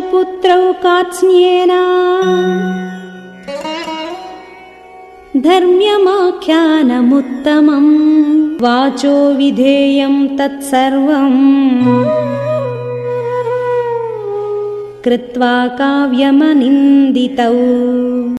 पुत्रौ कात्स्न्येन धर्म्यमाख्यानमुत्तमम्। वाचो विधेयम् तत्सर्वम्। कृत्वा काव्यमनिन्दितौ।